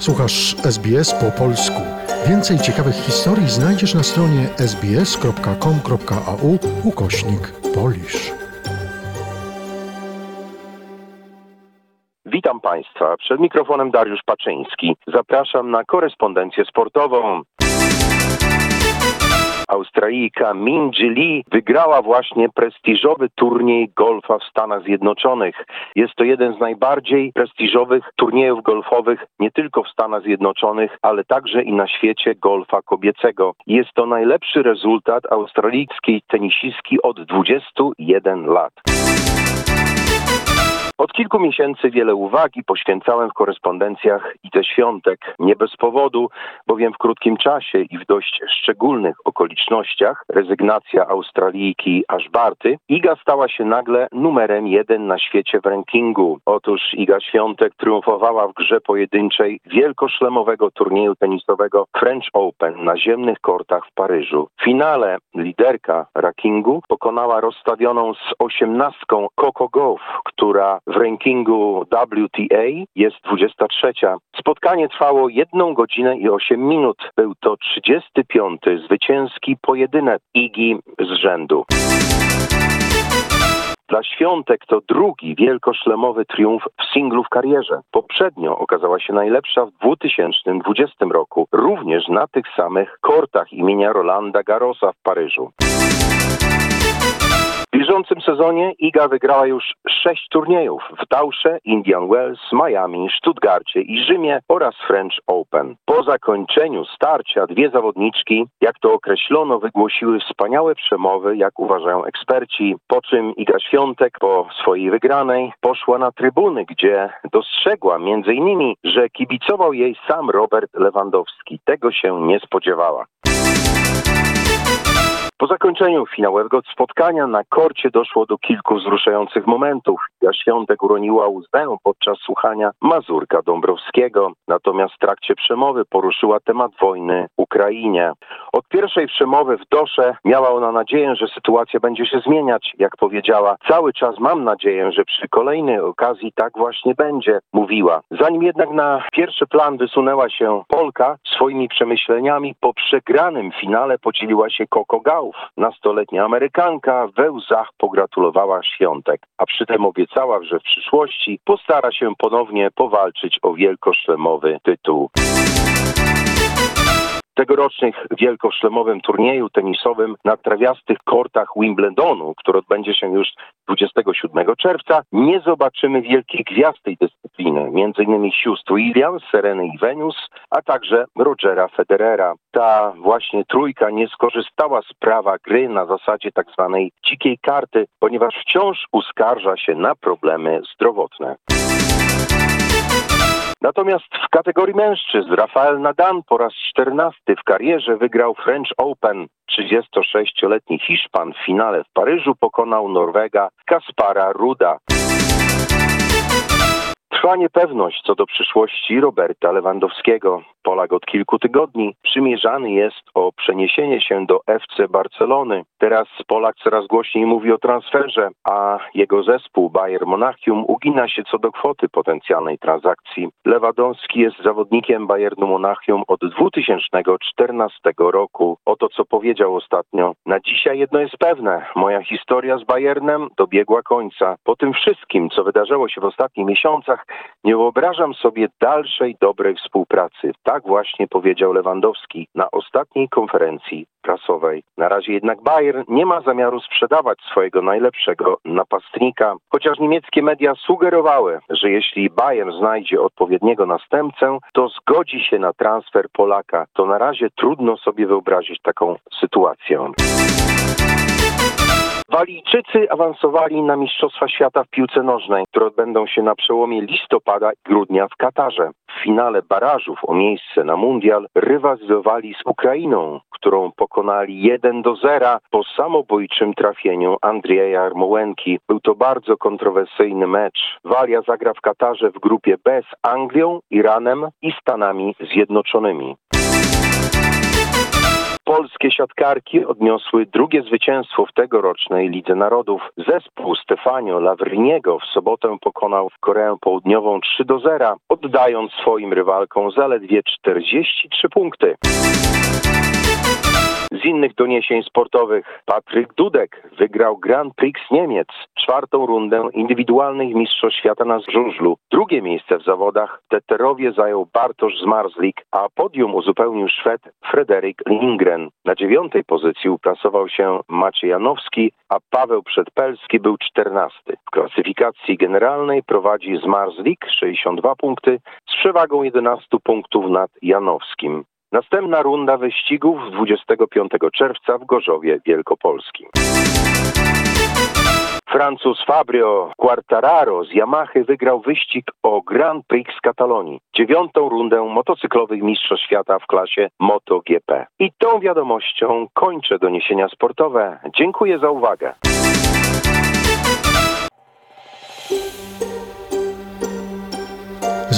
Słuchasz SBS po polsku. Więcej ciekawych historii znajdziesz na stronie sbs.com.au ukośnik polisz. Witam Państwa. Przed mikrofonem Dariusz Paczyński. Zapraszam na korespondencję sportową. Australijka Minji Lee wygrała właśnie prestiżowy turniej golfa w Stanach Zjednoczonych. Jest to jeden z najbardziej prestiżowych turniejów golfowych nie tylko w Stanach Zjednoczonych, ale także i na świecie golfa kobiecego. Jest to najlepszy rezultat australijskiej tenisistki od 21 lat. Od kilku miesięcy wiele uwagi poświęcałem w korespondencjach i ze świątek. Nie bez powodu, bowiem w krótkim czasie i w dość szczególnych okolicznościach rezygnacja Australijki Ashbarty, Iga stała się nagle numerem jeden na świecie w rankingu. Otóż Iga Świątek triumfowała w grze pojedynczej wielkoszlemowego turnieju tenisowego French Open na ziemnych kortach w Paryżu. W finale liderka rankingu pokonała rozstawioną z osiemnastką Coco Gauff, która w rankingu WTA jest 23. Spotkanie trwało 1 godzinę i 8 minut. Był to 35. zwycięski pojedynek Igi z rzędu. Dla Świątek to drugi wielkoszlemowy triumf w singlu w karierze. Poprzednio okazała się najlepsza w 2020 roku, również na tych samych kortach imienia Rolanda Garrosa w Paryżu. Bieżącym sezonie Iga wygrała już sześć turniejów w Tausze, Indian Wells, Miami, Stuttgarcie i Rzymie oraz French Open. Po zakończeniu starcia dwie zawodniczki, jak to określono, wygłosiły wspaniałe przemowy, jak uważają eksperci, po czym Iga Świątek po swojej wygranej poszła na trybuny, gdzie dostrzegła między innymi, że kibicował jej sam Robert Lewandowski. Tego się nie spodziewała. Po zakończeniu finałowego spotkania na korcie doszło do kilku wzruszających momentów. Ja Świątek uroniła łzę podczas słuchania Mazurka Dąbrowskiego, natomiast w trakcie przemowy poruszyła temat wojny Ukrainie. Od pierwszej przemowy w Dosze miała ona nadzieję, że sytuacja będzie się zmieniać. Jak powiedziała, cały czas mam nadzieję, że przy kolejnej okazji tak właśnie będzie, mówiła. Zanim jednak na pierwszy plan wysunęła się Polka, swoimi przemyśleniami po przegranym finale podzieliła się Coco Gauff. Nastoletnia Amerykanka we łzach pogratulowała Świątek, a przy tym obiecała, że w przyszłości postara się ponownie powalczyć o wielkoszlemowy tytuł tegorocznych wielkoszlemowym turnieju tenisowym na trawiastych kortach Wimbledonu, który odbędzie się już 27 czerwca, nie zobaczymy wielkich gwiazd tej dyscypliny, m.in. sióstr Williams, Sereny i Venus, a także Rogera Federera. Ta właśnie trójka nie skorzystała z prawa gry na zasadzie tak zwanej dzikiej karty, ponieważ wciąż uskarża się na problemy zdrowotne. Natomiast w kategorii mężczyzn Rafael Nadal po raz 14 w karierze wygrał French Open. 36-letni Hiszpan w finale w Paryżu pokonał Norwega Kaspara Ruda. Trwa niepewność co do przyszłości Roberta Lewandowskiego. Polak od kilku tygodni przymierzany jest o przeniesienie się do FC Barcelony. Teraz Polak coraz głośniej mówi o transferze, a jego zespół Bayern Monachium ugina się co do kwoty potencjalnej transakcji. Lewandowski jest zawodnikiem Bayernu Monachium od 2014 roku. Oto co powiedział ostatnio. Na dzisiaj jedno jest pewne. Moja historia z Bayernem dobiegła końca. Po tym wszystkim, co wydarzyło się w ostatnich miesiącach, nie wyobrażam sobie dalszej dobrej współpracy. Tak właśnie powiedział Lewandowski na ostatniej konferencji prasowej. Na razie jednak Bayern nie ma zamiaru sprzedawać swojego najlepszego napastnika, chociaż niemieckie media sugerowały, że jeśli Bayern znajdzie odpowiedniego następcę, to zgodzi się na transfer Polaka. To na razie trudno sobie wyobrazić taką sytuację. Walijczycy awansowali na Mistrzostwa Świata w piłce nożnej, które odbędą się na przełomie listopada i grudnia w Katarze. W finale barażów o miejsce na mundial rywalizowali z Ukrainą, którą pokonali 1 do 0 po samobójczym trafieniu Andrzeja Armołenki. Był to bardzo kontrowersyjny mecz. Walia zagra w Katarze w grupie B z Anglią, Iranem i Stanami Zjednoczonymi. Polskie siatkarki odniosły drugie zwycięstwo w tegorocznej Lidze Narodów. Zespół Stefanio Lavriniego w sobotę pokonał Koreę Południową 3 do 0, oddając swoim rywalkom zaledwie 43 punkty. Z innych doniesień sportowych Patryk Dudek wygrał Grand Prix Niemiec, czwartą rundę indywidualnych Mistrzostw Świata na żużlu. Drugie miejsce w zawodach Teterowie zajął Bartosz Zmarzlik, a podium uzupełnił Szwed Frederik Lindgren. Na dziewiątej pozycji uplasował się Maciej Janowski, a Paweł Przedpelski był czternasty. W klasyfikacji generalnej prowadzi Zmarzlik 62 punkty z przewagą 11 punktów nad Janowskim. Następna runda wyścigów 25 czerwca w Gorzowie Wielkopolskim. Francuz Fabio Quartararo z Yamahy wygrał wyścig o Grand Prix Katalonii, dziewiątą rundę motocyklowych Mistrzostw Świata w klasie MotoGP. I tą wiadomością kończę doniesienia sportowe. Dziękuję za uwagę.